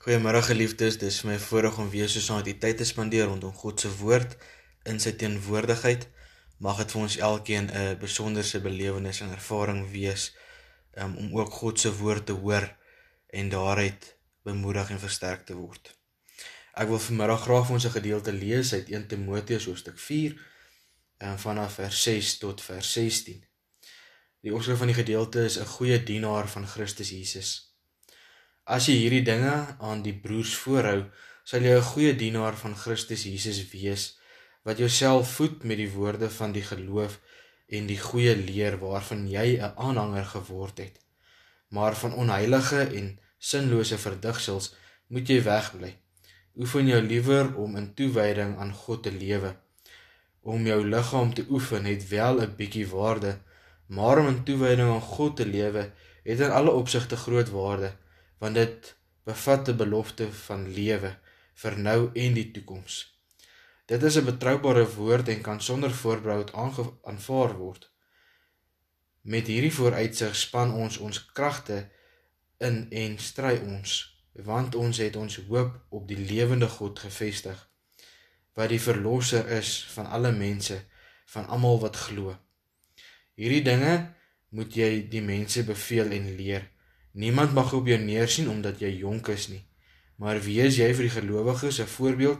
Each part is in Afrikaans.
Goeiemôre geliefdes, dis my voorreg om weer so saam met u tyd te spandeer rondom God se woord in sy teenwoordigheid. Mag dit vir ons elkeen 'n besonderse belewenis en ervaring wees um, om ook God se woord te hoor en daaruit bemoedig en versterk te word. Ek wil vanmiddag graag vir ons 'n gedeelte lees uit 1 Timoteus hoofstuk 4 en um, vanaf vers 6 tot vers 16. Die oorsprong van die gedeelte is 'n goeie dienaar van Christus Jesus. As jy hierdie dinge aan die broers voorhou, sal jy 'n goeie dienaar van Christus Jesus wees wat jouself voed met die woorde van die geloof en die goeie leer waarvan jy 'n aanhanger geword het. Maar van onheilige en sinlose verdigsels moet jy wegbly. Oefen jou liewer om in toewyding aan God te lewe. Om jou liggaam te oefen het wel 'n bietjie waarde, maar om in toewyding aan God te lewe het in alle opsigte groot waarde want dit bevat 'n belofte van lewe vir nou en die toekoms. Dit is 'n betroubare woord en kan sonder voorbehoud aanvaar word. Met hierdie vooruitsig span ons ons kragte in en stry ons, want ons het ons hoop op die lewende God gefestig, wat die verlosser is van alle mense, van almal wat glo. Hierdie dinge moet jy die mense beveel en leer. Niemand mag op jou neersien omdat jy jonk is nie, maar wees jy vir die gelowiges 'n voorbeeld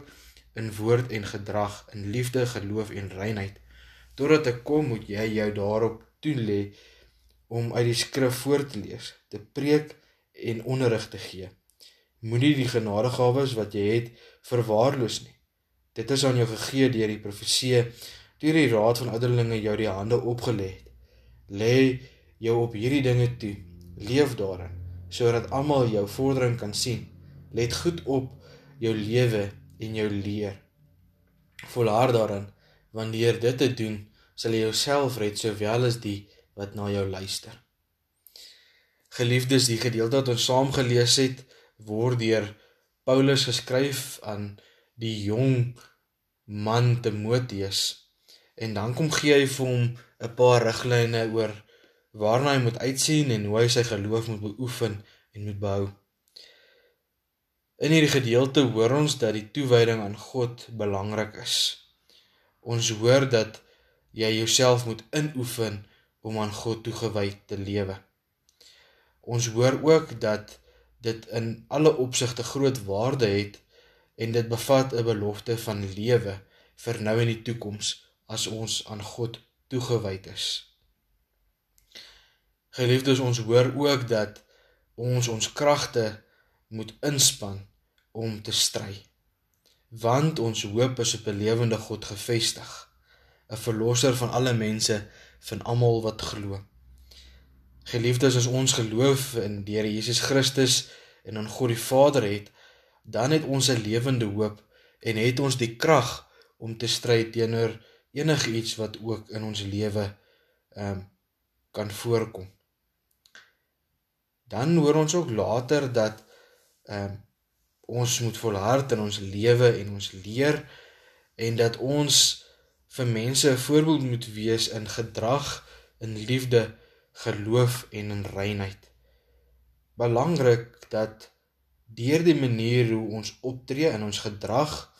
in woord en gedrag, in liefde, geloof en reinheid. Totdat ek kom, moet jy jou daarop toelê om uit die skrif voor te lees, te preek en onderrig te gee. Moenie die genadegawes wat jy het verwaarloos nie. Dit is aan jou gegee deur die profeseë deur die raad van ouderlinge jou die hande opgelê het. Lê jou op hierdie dinge toe leef daarin sodat almal jou vordering kan sien. Let goed op jou lewe en jou leer. Volhard daarin wanneer dit te doen, sal jy jouself red sowel as die wat na jou luister. Geliefdes, die gedeelte wat ons saam gelees het, word deur Paulus geskryf aan die jong man Timoteus. En dan kom gee hy vir hom 'n paar riglyne oor waarna hy moet uitsien en hoe hy sy geloof moet beoefen en moet behou. In hierdie gedeelte hoor ons dat die toewyding aan God belangrik is. Ons hoor dat jy jouself moet inoefen om aan God toegewy te lewe. Ons hoor ook dat dit in alle opsigte groot waarde het en dit bevat 'n belofte van lewe vir nou en die toekoms as ons aan God toegewyd is. Geliefdes, ons hoor ook dat ons ons kragte moet inspann om te stry. Want ons hoop is op 'n lewende God gefestig, 'n verlosser van alle mense, van almal wat glo. Geliefdes, as ons geloof in die Here Jesus Christus en aan God die Vader het, dan het ons 'n lewende hoop en het ons die krag om te stry teenoor enigiets wat ook in ons lewe ehm um, kan voorkom dan hoor ons ook later dat ehm um, ons moet volhard in ons lewe en ons leer en dat ons vir mense 'n voorbeeld moet wees in gedrag, in liefde, geloof en in reinheid. Belangrik dat deur die manier hoe ons optree in ons gedrag,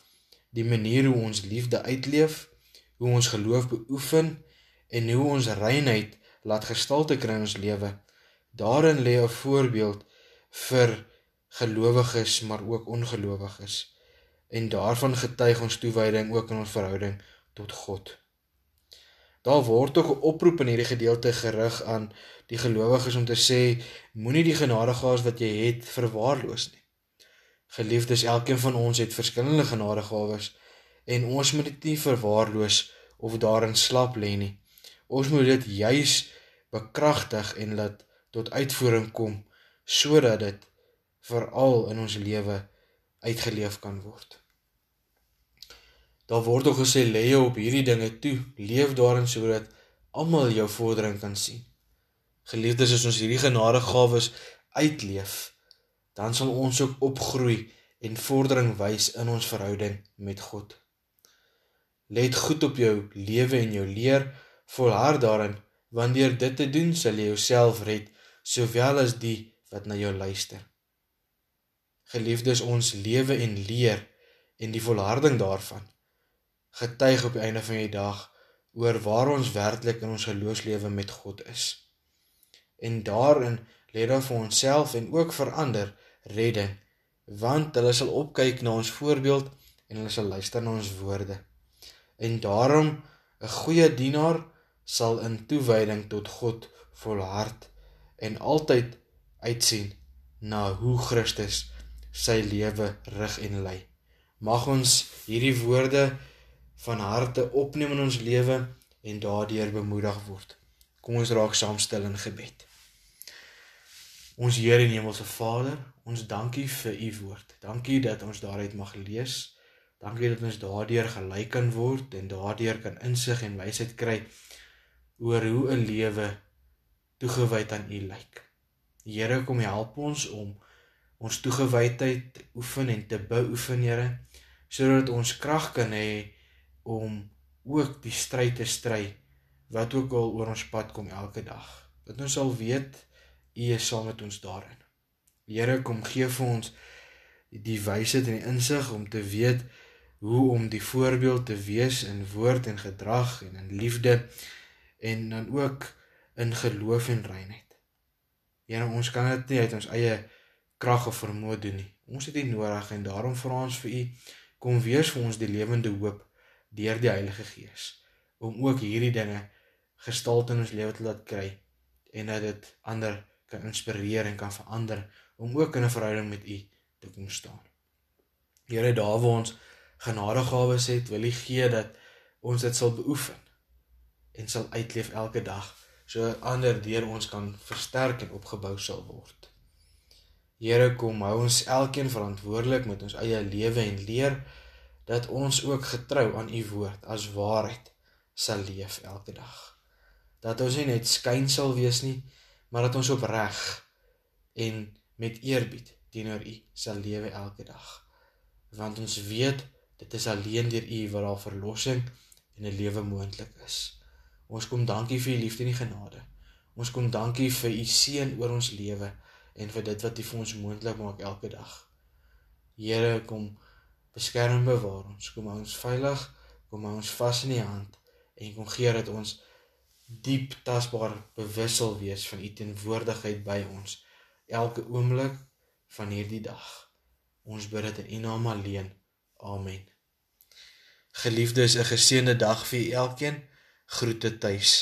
die manier hoe ons liefde uitleef, hoe ons geloof beoefen en hoe ons reinheid laat gestalte kry in ons lewe, Daarin lê 'n voorbeeld vir gelowiges maar ook ongelowiges. En daarvan getuig ons toewyding ook in ons verhouding tot God. Daar word ook 'n oproep in hierdie gedeelte gerig aan die gelowiges om te sê moenie die genadegawe wat jy het verwaarloos nie. Geliefdes, elkeen van ons het verskillende genadegawes en ons moet dit nie verwaarloos of daarin slap lê nie. Ons moet dit juis bekragtig en laat tot uitvoering kom sodat dit veral in ons lewe uitgeleef kan word. Daar word ook gesê lê jou op hierdie dinge toe, leef daarin sodat almal jou vordering kan sien. Geliefdes, as ons hierdie genadegawes uitleef, dan sal ons ook opgroei en vordering wys in ons verhouding met God. Let goed op jou lewe en jou leer, volhard daarin, want deur dit te doen sal jy jouself red sowel as die wat na jou luister. Geliefdes, ons lewe en leer en die volharding daarvan getuig op die einde van die dag oor waar ons werklik in ons geloofslewe met God is. En daarin lê daar vir onsself en ook vir ander redding, want hulle sal opkyk na ons voorbeeld en hulle sal luister na ons woorde. En daarom 'n goeie dienaar sal in toewyding tot God volhard en altyd uitsien na hoe Christus sy lewe rig en lei. Mag ons hierdie woorde van harte opneem in ons lewe en daardeur bemoedig word. Kom ons raak saam stil in gebed. Ons Here en Hemelse Vader, ons dankie vir u woord. Dankie dat ons daaruit mag lees. Dankie dat ons daardeur gelei kan word en daardeur kan insig en wysheid kry oor hoe 'n lewe toegewyd aan U lyk. Here, kom help ons om ons toegewydheid oefen en te beoefen, Here, sodat ons krag kan hê om ook die stryd te stry wat ook al oor ons pad kom elke dag. Dat ons sal weet U is saam met ons daarin. Here kom gee vir ons die wysheid en die insig om te weet hoe om die voorbeeld te wees in woord en gedrag en in liefde en dan ook in geloof en reinheid. Here ons kan dit nie uit ons eie krag of vermoë doen nie. Ons het U nodig en daarom vra ons vir U kom wees vir ons die lewende hoop deur die Heilige Gees om ook hierdie dinge gestalte in ons lewe te laat kry en dat dit ander kan inspireer en kan verander om ook in 'n verhouding met U te kom staan. Here, daar waar ons genadegawes het, wil U gee dat ons dit sal beoefen en sal uitleef elke dag so ander deur ons kan versterk en opgebou sal word. Here, kom hou ons elkeen verantwoordelik met ons eie lewe en leer dat ons ook getrou aan u woord as waarheid sal leef elke dag. Dat ons nie net skyn sal wees nie, maar dat ons opreg en met eerbied teenoor u sal lewe elke dag. Want ons weet dit is alleen deur u waar daar verlossing en 'n lewe moontlik is. Ons kom dankie vir u liefde en u genade. Ons kom dankie vir u seën oor ons lewe en vir dit wat u vir ons moontlik maak elke dag. Here kom beskerm bewaar ons. Kom ons veilig kom ons vas in die hand en kom gee dat ons diep tasbaar bewussel wees van u teenwoordigheid by ons elke oomblik van hierdie dag. Ons bid dit in u naam alleen. Amen. Geliefdes 'n geseënde dag vir elkeen groete tuis